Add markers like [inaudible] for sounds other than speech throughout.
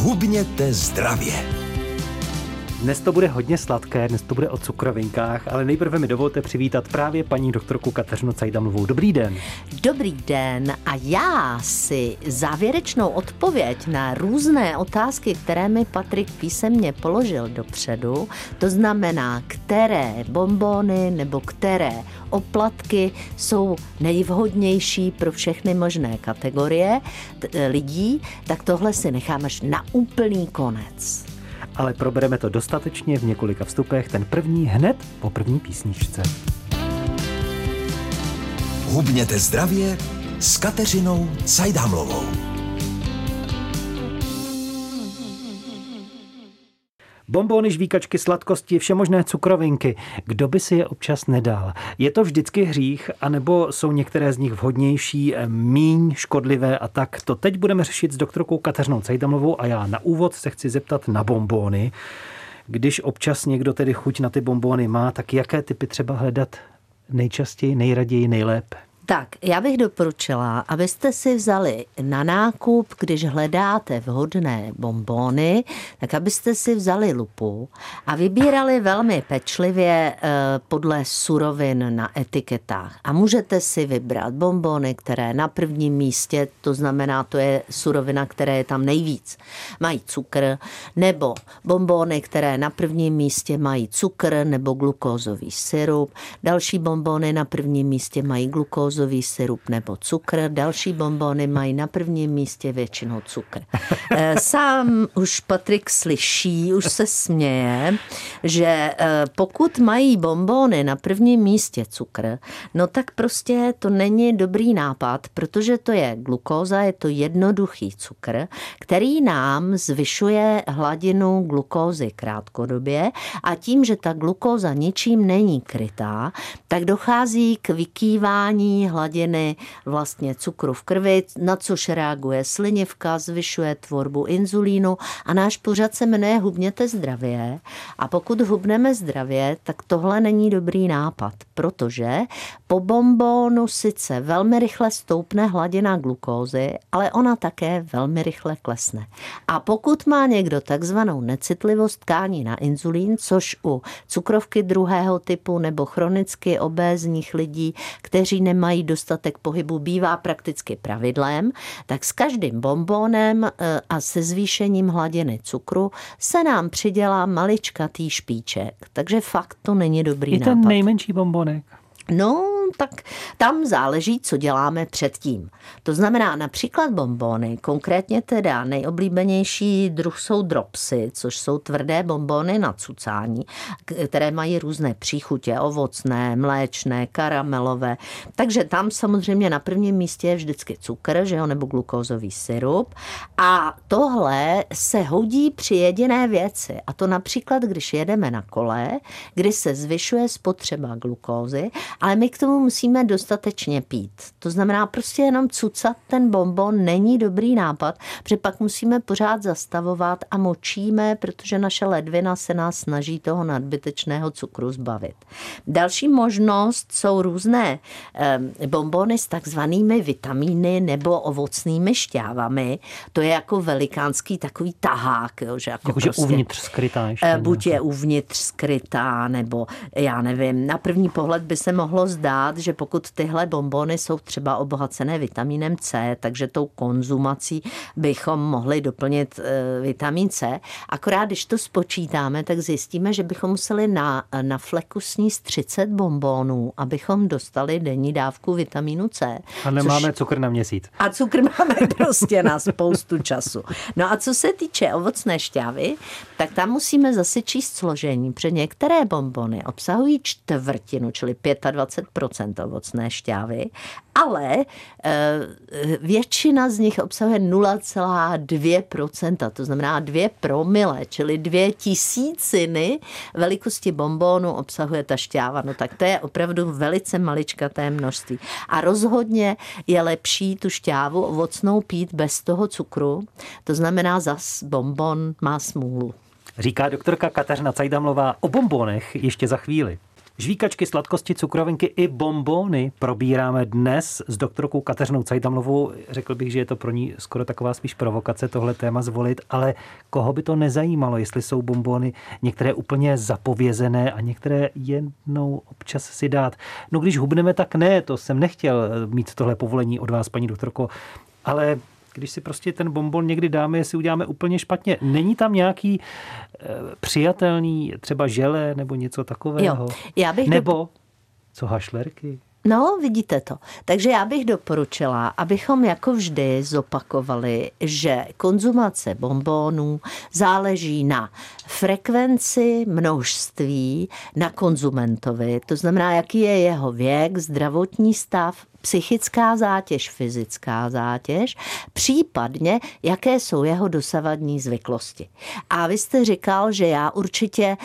Hubněte zdravě. Dnes to bude hodně sladké, dnes to bude o cukrovinkách, ale nejprve mi dovolte přivítat právě paní doktorku Kateřinu Cajdamlovou. Dobrý den. Dobrý den a já si závěrečnou odpověď na různé otázky, které mi Patrik písemně položil dopředu, to znamená, které bombony nebo které oplatky jsou nejvhodnější pro všechny možné kategorie lidí, tak tohle si nechám až na úplný konec ale probereme to dostatečně v několika vstupech. Ten první hned po první písničce. Hubněte zdravě s Kateřinou Cajdámlovou. Bombony, žvíkačky, sladkosti, všemožné cukrovinky. Kdo by si je občas nedal? Je to vždycky hřích, anebo jsou některé z nich vhodnější, míň škodlivé a tak? To teď budeme řešit s doktorkou Kateřinou Cejdamovou a já na úvod se chci zeptat na bombóny. Když občas někdo tedy chuť na ty bombóny má, tak jaké typy třeba hledat nejčastěji, nejraději, nejlépe? Tak, já bych doporučila, abyste si vzali na nákup, když hledáte vhodné bombóny, tak abyste si vzali lupu a vybírali velmi pečlivě eh, podle surovin na etiketách. A můžete si vybrat bombóny, které na prvním místě, to znamená, to je surovina, které je tam nejvíc, mají cukr, nebo bombóny, které na prvním místě mají cukr nebo glukózový syrup. Další bombóny na prvním místě mají glukózový glukózový syrup nebo cukr. Další bombony mají na prvním místě většinou cukr. [laughs] Eh, sám už Patrik slyší, už se směje, že eh, pokud mají bombony na prvním místě cukr, no tak prostě to není dobrý nápad, protože to je glukóza, je to jednoduchý cukr, který nám zvyšuje hladinu glukózy krátkodobě a tím, že ta glukóza ničím není krytá, tak dochází k vykývání hladiny vlastně cukru v krvi, na což reaguje slinivka, zvyšuje tvorbu inzulínu a náš pořad se jmenuje Hubněte zdravě. A pokud hubneme zdravě, tak tohle není dobrý nápad, protože po bombónu sice velmi rychle stoupne hladina glukózy, ale ona také velmi rychle klesne. A pokud má někdo takzvanou necitlivost tkání na inzulín, což u cukrovky druhého typu nebo chronicky obézních lidí, kteří nemají mají dostatek pohybu, bývá prakticky pravidlem, tak s každým bombónem eh, a se zvýšením hladiny cukru se nám přidělá maličkatý špíček. Takže fakt to není dobrý Je nápad. ten nejmenší bombonek. No, tak tam záleží, co děláme předtím. To znamená například bombony, konkrétně teda nejoblíbenější druh jsou dropsy, což jsou tvrdé bombony na cucání, které mají různé příchutě, ovocné, mléčné, karamelové. Takže tam samozřejmě na prvním místě je vždycky cukr, že jo, nebo glukózový syrup. A tohle se hodí při jediné věci. A to například, když jedeme na kole, kdy se zvyšuje spotřeba glukózy, ale my k tomu musíme dostatečně pít. To znamená prostě jenom cucat ten bonbon není dobrý nápad, protože pak musíme pořád zastavovat a močíme, protože naše ledvina se nás snaží toho nadbytečného cukru zbavit. Další možnost jsou různé bombony s takzvanými vitamíny nebo ovocnými šťávami. To je jako velikánský takový tahák. Jo, že jako, jako prostě, uvnitř skrytá ještě. Eh, buď je uvnitř skrytá, nebo já nevím, na první pohled by se mohlo zdát, rád, že pokud tyhle bombony jsou třeba obohacené vitamínem C, takže tou konzumací bychom mohli doplnit e, vitamin C. Akorát, když to spočítáme, tak zjistíme, že bychom museli na, na fleku sníst 30 bombónů, abychom dostali denní dávku vitamínu C. A nemáme což... cukr na měsíc. A cukr máme [laughs] prostě na spoustu času. No a co se týče ovocné šťávy, tak tam musíme zase číst složení, protože některé bombony obsahují čtvrtinu, čili 25 ovocné šťávy, ale eh, většina z nich obsahuje 0,2%, to znamená 2 promile, čili dvě tisíciny velikosti bombónu obsahuje ta šťáva. No tak to je opravdu velice maličkaté množství. A rozhodně je lepší tu šťávu ovocnou pít bez toho cukru, to znamená zas bonbon má smůlu. Říká doktorka Kateřina Cajdamlová o bombonech ještě za chvíli. Žvíkačky, sladkosti, cukrovinky i bombóny probíráme dnes s doktorkou Kateřinou Cajdamlovou. Řekl bych, že je to pro ní skoro taková spíš provokace tohle téma zvolit, ale koho by to nezajímalo, jestli jsou bombóny některé úplně zapovězené a některé jednou občas si dát. No když hubneme, tak ne, to jsem nechtěl mít tohle povolení od vás, paní doktorko, ale když si prostě ten bonbon někdy dáme, jestli uděláme úplně špatně. Není tam nějaký e, přijatelný třeba žele nebo něco takového? Jo, já bych nebo do... co hašlerky? No, vidíte to. Takže já bych doporučila, abychom jako vždy zopakovali, že konzumace bonbonů záleží na frekvenci, množství, na konzumentovi. To znamená, jaký je jeho věk, zdravotní stav, psychická zátěž, fyzická zátěž, případně jaké jsou jeho dosavadní zvyklosti. A vy jste říkal, že já určitě e,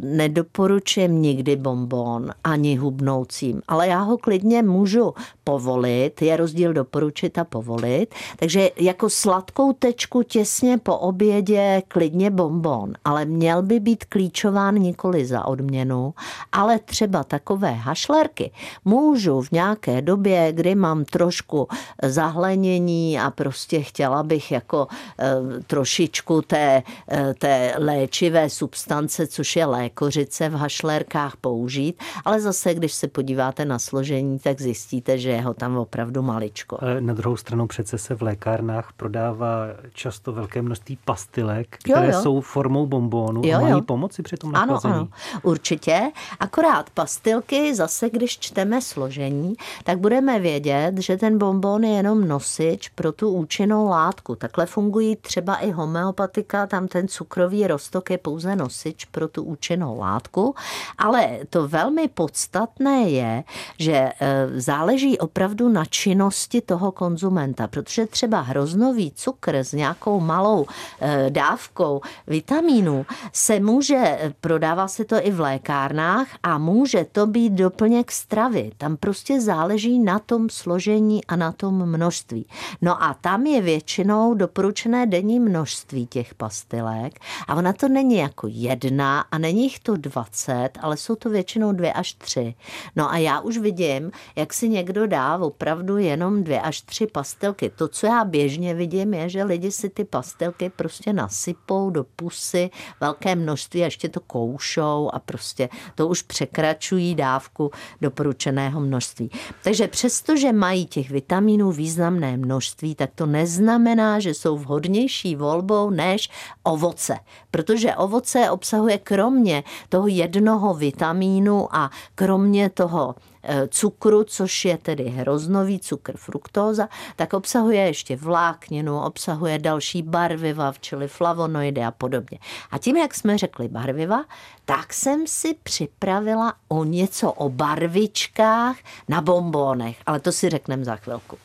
nedoporučím nikdy bonbon ani hubnoucím, ale já ho klidně můžu povolit, je rozdíl doporučit a povolit, takže jako sladkou tečku těsně po obědě klidně bonbon, ale měl by být klíčován nikoli za odměnu, ale třeba takové hašlerky můžu v nějaké době, kdy mám trošku zahlenění a prostě chtěla bych jako e, trošičku té, e, té léčivé substance, což je lékořice v hašlérkách použít, ale zase, když se podíváte na složení, tak zjistíte, že je ho tam opravdu maličko. Na druhou stranu přece se v lékárnách prodává často velké množství pastilek, které jo, jo. jsou formou bombónu jo, a mají jo. pomoci při tom nachlazení. Ano, ano, určitě. Akorát pastilky, zase když čteme složení, tak tak budeme vědět, že ten bonbon je jenom nosič pro tu účinnou látku. Takhle fungují třeba i homeopatika, tam ten cukrový rostok je pouze nosič pro tu účinnou látku, ale to velmi podstatné je, že e, záleží opravdu na činnosti toho konzumenta, protože třeba hroznový cukr s nějakou malou e, dávkou vitamínu se může, prodává se to i v lékárnách a může to být doplněk stravy. Tam prostě záleží záleží na tom složení a na tom množství. No a tam je většinou doporučené denní množství těch pastilek a ona to není jako jedna a není jich to 20, ale jsou to většinou dvě až tři. No a já už vidím, jak si někdo dá opravdu jenom dvě až tři pastilky. To, co já běžně vidím, je, že lidi si ty pastilky prostě nasypou do pusy velké množství a ještě to koušou a prostě to už překračují dávku doporučeného množství. Takže takže přestože mají těch vitaminů významné množství, tak to neznamená, že jsou vhodnější volbou než ovoce. Protože ovoce obsahuje kromě toho jednoho vitamínu a kromě toho cukru, což je tedy hroznový cukr fruktóza, tak obsahuje ještě vlákninu, obsahuje další barviva, čili flavonoidy a podobně. A tím, jak jsme řekli barviva, tak jsem si připravila o něco o barvičkách na bombónech, ale to si řekneme za chvilku.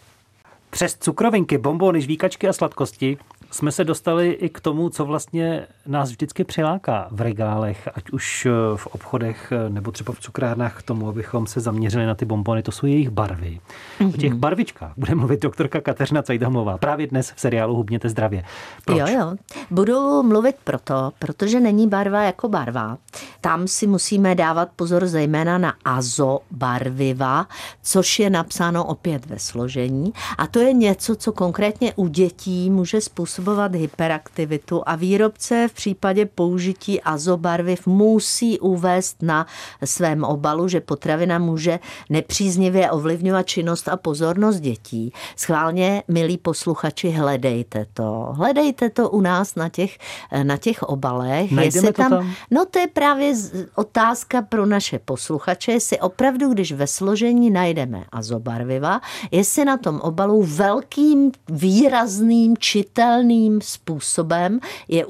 Přes cukrovinky, bombóny, žvíkačky a sladkosti jsme se dostali i k tomu, co vlastně nás vždycky přiláká v regálech, ať už eh, v obchodech eh, nebo třeba v cukrárnách k tomu, abychom se zaměřili na ty bombony, to jsou jejich barvy. Mm-hmm. O těch mhm. barvičkách bude mluvit doktorka Kateřina Cajdamlová právě dnes v seriálu Hubněte zdravě. Proč? Jo, jo. Budu mluvit proto, protože není barva jako barva. Tam si musíme dávat pozor zejména na azo barviva, což je napsáno opět ve složení. A to je něco, co konkrétně u dětí může způsobovat hyperaktivitu a výrobce v případě použití azobarviv musí uvést na svém obalu, že potravina může nepříznivě ovlivňovat činnost a pozornost dětí. Schválně, milí posluchači, hledejte to. Hledejte to u nás na těch, na těch obalech. Najdeme jestli tam, tam? No to je právě otázka pro naše posluchače, jestli opravdu, když ve složení najdeme azobarviva, jestli na tom obalu velkým, výrazným, čitelným způsobem je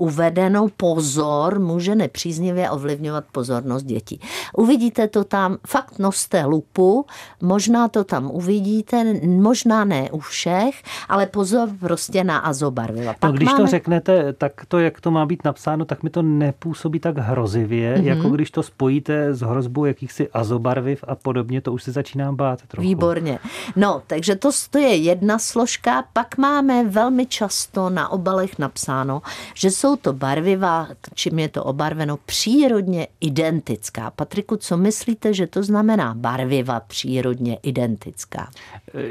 uvedeno pozor, může nepříznivě ovlivňovat pozornost dětí. Uvidíte to tam, fakt noste lupu, možná to tam uvidíte, možná ne u všech, ale pozor prostě na azobarviva. no, když máme... to řeknete, tak to, jak to má být napsáno, tak mi to nepůsobí tak hrozivě, mm-hmm. jako když to spojíte s hrozbou jakýchsi azobarviv a podobně, to už se začínám bát trochu. Výborně. No, takže to, to je jedna složka, pak máme velmi často na obalech napsáno, že jsou to barviva, čím je to obarveno, přírodně identická. Patriku, co myslíte, že to znamená barviva přírodně identická?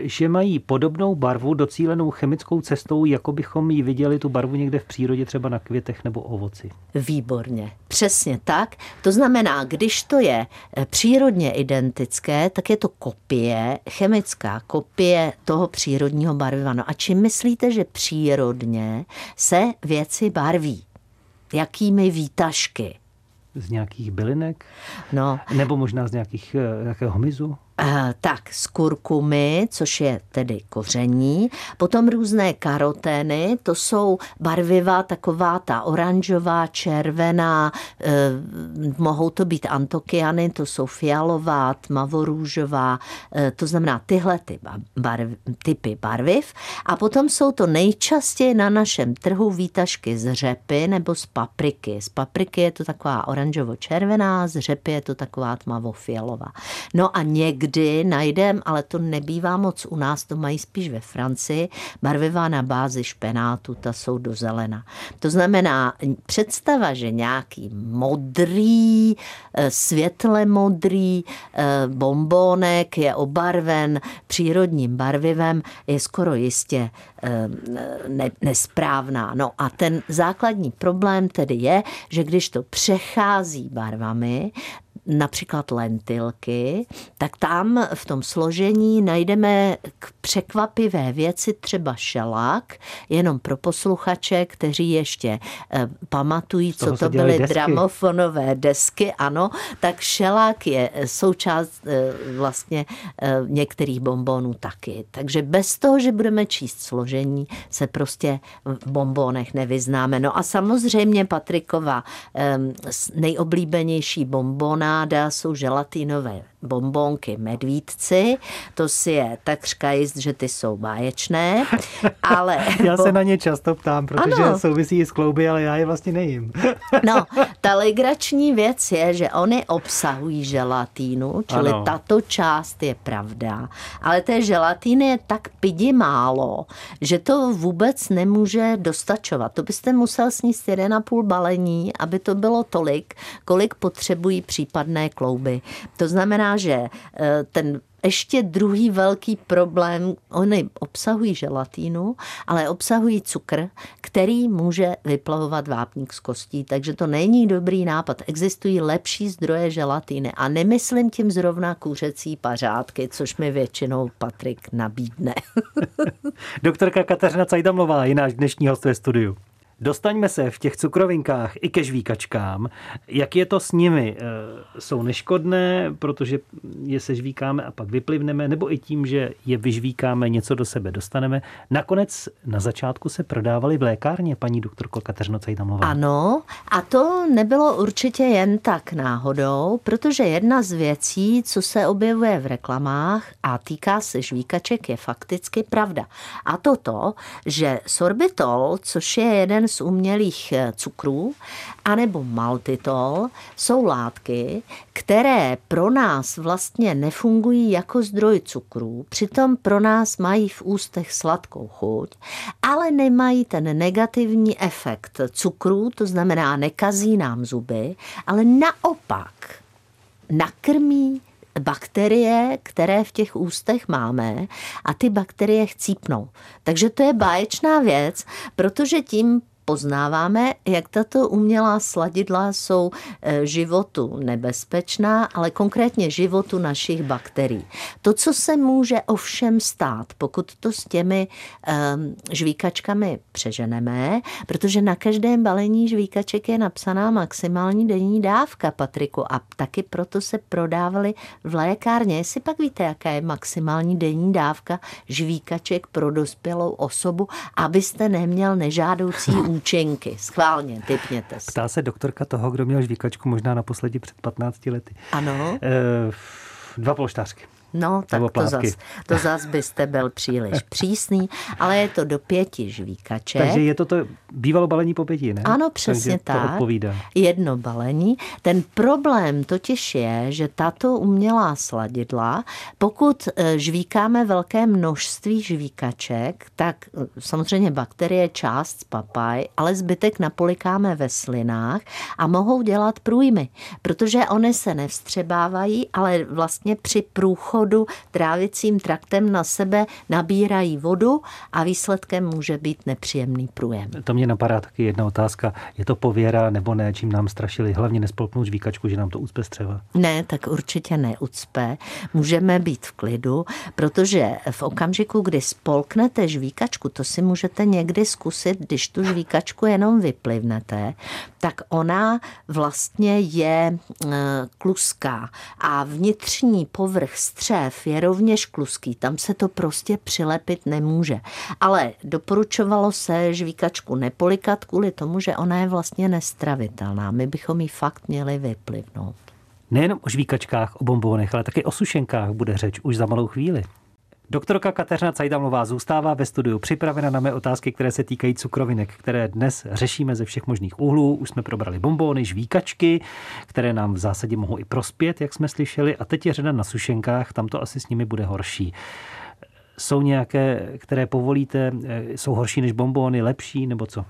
Že mají podobnou barvu docílenou chemickou cestou, jako bychom ji viděli tu barvu někde v přírodě, třeba na květech nebo ovoci. Výborně, přesně tak. To znamená, když to je eh, přírodně identické, tak je to kopie, chemická kopie toho přírodního barviva. No a čím myslíte, že přírodně se věci barví? Jakými výtažky? Z nějakých bylinek? No. Nebo možná z nějakých, eh, nějakého hmyzu? Eh, tak z kurkumy, což je tedy koření, potom různé karotény, to jsou barviva taková ta oranžová, červená, eh, mohou to být antokiany, to jsou fialová, tmavorůžová, eh, to znamená tyhle ty barv, typy barviv. A potom jsou to nejčastěji na našem trhu výtažky z řepy nebo z papriky. Z papriky je to taková oranžovo-červená, z řepy je to taková tmavo-fialová. No a někdy kdy najdem, ale to nebývá moc u nás, to mají spíš ve Francii, barviva na bázi špenátu, ta jsou do zelena. To znamená, představa, že nějaký modrý, eh, světle modrý eh, bombónek je obarven přírodním barvivem, je skoro jistě eh, ne, nesprávná. No a ten základní problém tedy je, že když to přechází barvami, například lentilky, tak tam v tom složení najdeme k překvapivé věci třeba šelák, jenom pro posluchače, kteří ještě eh, pamatují, co to byly desky. dramofonové desky, ano, tak šelák je součást eh, vlastně eh, některých bombónů taky. Takže bez toho, že budeme číst složení, se prostě v bombónech nevyznáme. No a samozřejmě Patrikova nejoblíbenější bombóna limonáda jsou želatinové bombonky medvídci, to si je takřka jist, že ty jsou báječné, [laughs] ale... já se na ně často ptám, protože ano. souvisí i s klouby, ale já je vlastně nejím. [laughs] no, [laughs] ta legrační věc je, že oni obsahují želatínu, čili ano. tato část je pravda, ale té želatíny je tak pidi málo, že to vůbec nemůže dostačovat. To byste musel sníst 1,5 balení, aby to bylo tolik, kolik potřebují případné klouby. To znamená, že eh, ten ještě druhý velký problém, oni obsahují želatínu, ale obsahují cukr, který může vyplavovat vápník z kostí, takže to není dobrý nápad. Existují lepší zdroje želatíny a nemyslím tím zrovna kuřecí pařádky, což mi většinou Patrik nabídne. [laughs] Doktorka Kateřina Cajdamlová je náš dnešní host ve studiu. Dostaňme se v těch cukrovinkách i ke žvíkačkám. Jak je to s nimi? E, jsou neškodné, protože je se žvíkáme a pak vyplivneme, nebo i tím, že je vyžvíkáme, něco do sebe dostaneme. Nakonec na začátku se prodávaly v lékárně, paní doktorko Kateřino Cejtamlová. Ano, a to nebylo určitě jen tak náhodou, protože jedna z věcí, co se objevuje v reklamách a týká se žvíkaček, je fakticky pravda. A to to, že sorbitol, což je jeden z umělých eh, cukrů, anebo maltitol, jsou látky, které pro nás vlastně nefungují jako zdroj cukrů, přitom pro nás mají v ústech sladkou chuť, ale nemají ten negativní efekt cukrů, to znamená nekazí nám zuby, ale naopak nakrmí bakterie, které v těch ústech máme a ty bakterie chcípnou. Takže to je báječná věc, protože tím poznáváme, jak tato umělá sladidla jsou eh, životu nebezpečná, ale konkrétně životu našich bakterií. To, co se může ovšem stát, pokud to s těmi um, žvíkačkami přeženeme, protože na každém balení žvíkaček je napsaná maximální denní dávka, Patriku, a taky proto se prodávaly v lékárně. Jestli pak víte, jaká je maximální denní dávka žvíkaček pro dospělou osobu, abyste neměl nežádoucí účinky. [laughs] Schválně, typněte si. Ptá se doktorka toho, kdo měl žvíkačku možná naposledy před 15 lety. Ano. E, dva polštářky. No, tak to zas, to zas byste byl příliš [laughs] přísný, ale je to do pěti žvíkaček. Takže je to to bývalo balení po pěti, ne? Ano, přesně Takže to tak. odpovídá. Jedno balení. Ten problém totiž je, že tato umělá sladidla, pokud eh, žvíkáme velké množství žvíkaček, tak eh, samozřejmě bakterie část spapaj, ale zbytek napolikáme ve slinách a mohou dělat průjmy, protože oni se nevstřebávají, ale vlastně při průchodu trávicím traktem na sebe nabírají vodu a výsledkem může být nepříjemný průjem. To mě napadá taky jedna otázka. Je to pověra nebo ne, čím nám strašili? Hlavně nespolknout žvíkačku, že nám to ucpe střeva. Ne, tak určitě neucpe. Můžeme být v klidu, protože v okamžiku, kdy spolknete žvíkačku, to si můžete někdy zkusit, když tu žvíkačku jenom vyplivnete, tak ona vlastně je eh, kluská a vnitřní povrch střev je rovněž kluský. Tam se to prostě přilepit nemůže. Ale doporučovalo se žvíkačku nepolikat kvůli tomu, že ona je vlastně nestravitelná. My bychom ji fakt měli vyplivnout. Nejenom o žvíkačkách, o bombónech, ale taky o sušenkách bude řeč už za malou chvíli. Doktorka Kateřina Cajdamlová zůstává ve studiu připravena na mé otázky, které se týkají cukrovinek, které dnes řešíme ze všech možných úhlů. Už jsme probrali bombóny, žvíkačky, které nám v zásadě mohou i prospět, jak jsme slyšeli, a teď je řada na sušenkách, tam to asi s nimi bude horší. Jsou nějaké, které povolíte, jsou horší než bombóny, lepší nebo co?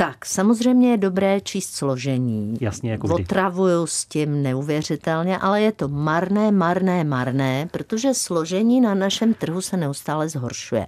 Tak, samozřejmě je dobré číst složení. Jasně, jako vždy. Otravuju s tím neuvěřitelně, ale je to marné, marné, marné, protože složení na našem trhu se neustále zhoršuje.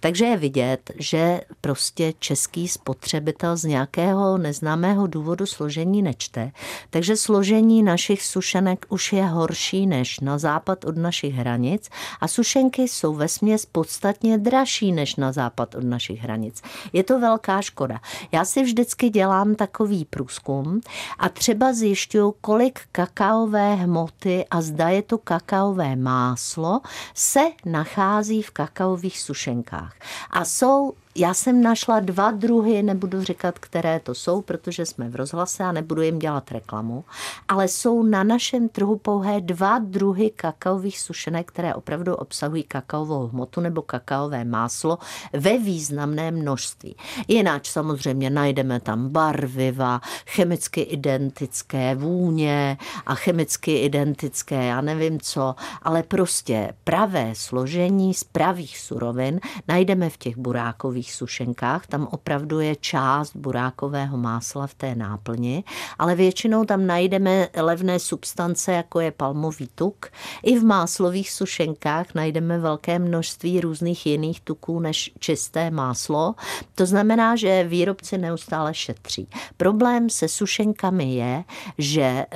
Takže je vidět, že prostě český spotřebitel z nějakého neznámého důvodu složení nečte. Takže složení našich sušenek už je horší než na západ od našich hranic a sušenky jsou ve směs podstatně dražší než na západ od našich hranic. Je to velká škoda. Já si vždycky dělám takový průzkum a třeba zjišťuju, kolik kakaové hmoty a zda je to kakaové máslo se nachází v kakaových sušenkách. A jsou já jsem našla dva druhy, nebudu říkat, které to jsou, protože jsme v rozhlase a nebudu jim dělat reklamu, ale jsou na našem trhu pouhé dva druhy kakaových sušenek, které opravdu obsahují kakaovou hmotu nebo kakaové máslo ve významném množství. Jinak samozřejmě najdeme tam barviva, chemicky identické vůně a chemicky identické, já nevím co, ale prostě pravé složení z pravých surovin najdeme v těch burákových sušenkách, tam opravdu je část burákového másla v té náplni, ale většinou tam najdeme levné substance, jako je palmový tuk. I v máslových sušenkách najdeme velké množství různých jiných tuků než čisté máslo. To znamená, že výrobci neustále šetří. Problém se sušenkami je, že e,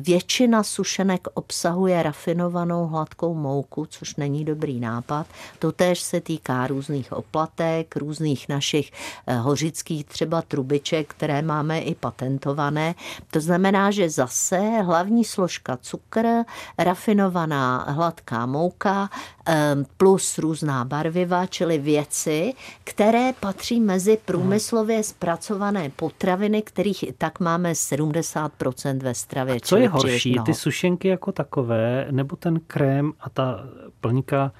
většina sušenek obsahuje rafinovanou hladkou mouku, což není dobrý nápad. To též se týká různých oplatek, různých našich eh, hořických třeba trubiček, které máme i patentované. To znamená, že zase hlavní složka cukr, rafinovaná hladká mouka eh, plus různá barviva, čili věci, které patří mezi průmyslově zpracované potraviny, kterých i tak máme 70% ve stravě. A co je horší, ty sušenky jako takové, nebo ten krém a ta plňka,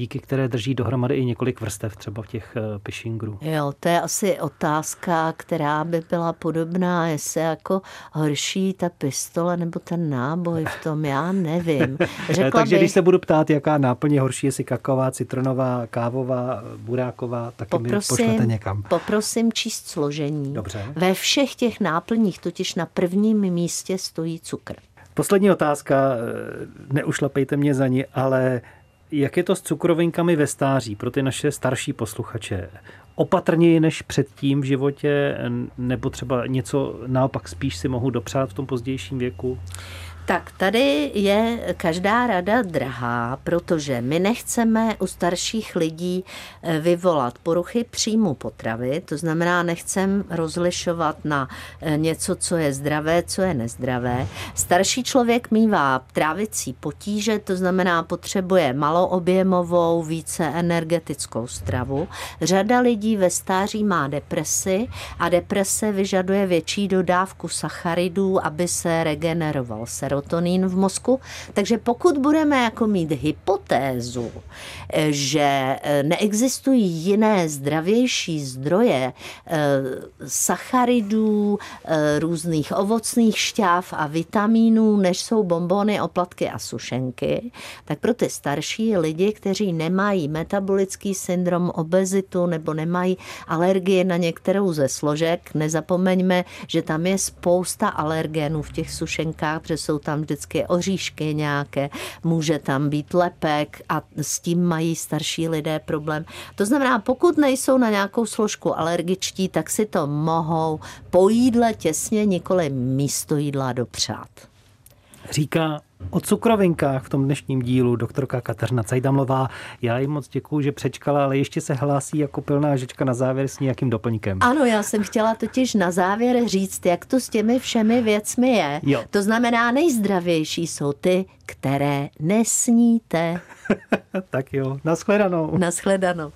díky které drží dohromady i několik vrstev třeba v těch eh, pishingrů? Jo, to je asi otázka, která by byla podobná, jestli jako horší ta pistole nebo ten náboj v tom, já nevím. [laughs] Řekla Takže bych, když se budu ptát, jaká náplň je horší, jestli kakaová, citronová, kávová, buráková, taky mi pošlete někam. poprosím číst složení. Dobře. Ve všech těch náplních totiž na prvním místě stojí cukr. Poslední otázka, eh, neušlapejte mě za ní, ale jak je to s cukrovinkami ve stáří pro ty naše starší posluchače? Opatrněji než předtím v životě, nebo třeba něco naopak spíš si mohu dopřát v tom pozdějším věku? Tak tady je každá rada drahá, protože my nechceme u starších lidí eh, vyvolat poruchy příjmu potravy, to znamená, nechcem rozlišovat na eh, něco, co je zdravé, co je nezdravé. Starší člověk mývá trávicí potíže, to znamená, potřebuje maloobjemovou, více energetickou stravu. Řada lidí ve stáří má depresi a deprese vyžaduje větší dodávku sacharidů, aby se regeneroval, se serotonin v mozku. Takže pokud budeme jako mít hypotézu, že neexistují jiné zdravější zdroje sacharidů, různých ovocných šťáv a vitamínů, než jsou bombony, oplatky a sušenky, tak pro ty starší lidi, kteří nemají metabolický syndrom, obezitu nebo nemají alergie na některou ze složek, nezapomeňme, že tam je spousta alergénů v těch sušenkách, protože jsou tam vždycky oříšky nějaké, může tam být lepek a s tím mají starší lidé problém. To znamená, pokud nejsou na nějakou složku alergičtí, tak si to mohou po jídle těsně, nikoli místo jídla dopřát. Říká o cukrovinkách v tom dnešním dílu doktorka Kateřina Cajdamlová. Já jim moc děkuji, že přečkala, ale ještě se hlásí jako pilná žečka na závěr s nějakým doplňkem. Ano, já jsem chtěla totiž na závěr říct, jak to s těmi všemi věcmi je. Jo. To znamená, nejzdravější jsou ty, které nesníte. [laughs] tak jo, nashledanou. Nashledanou.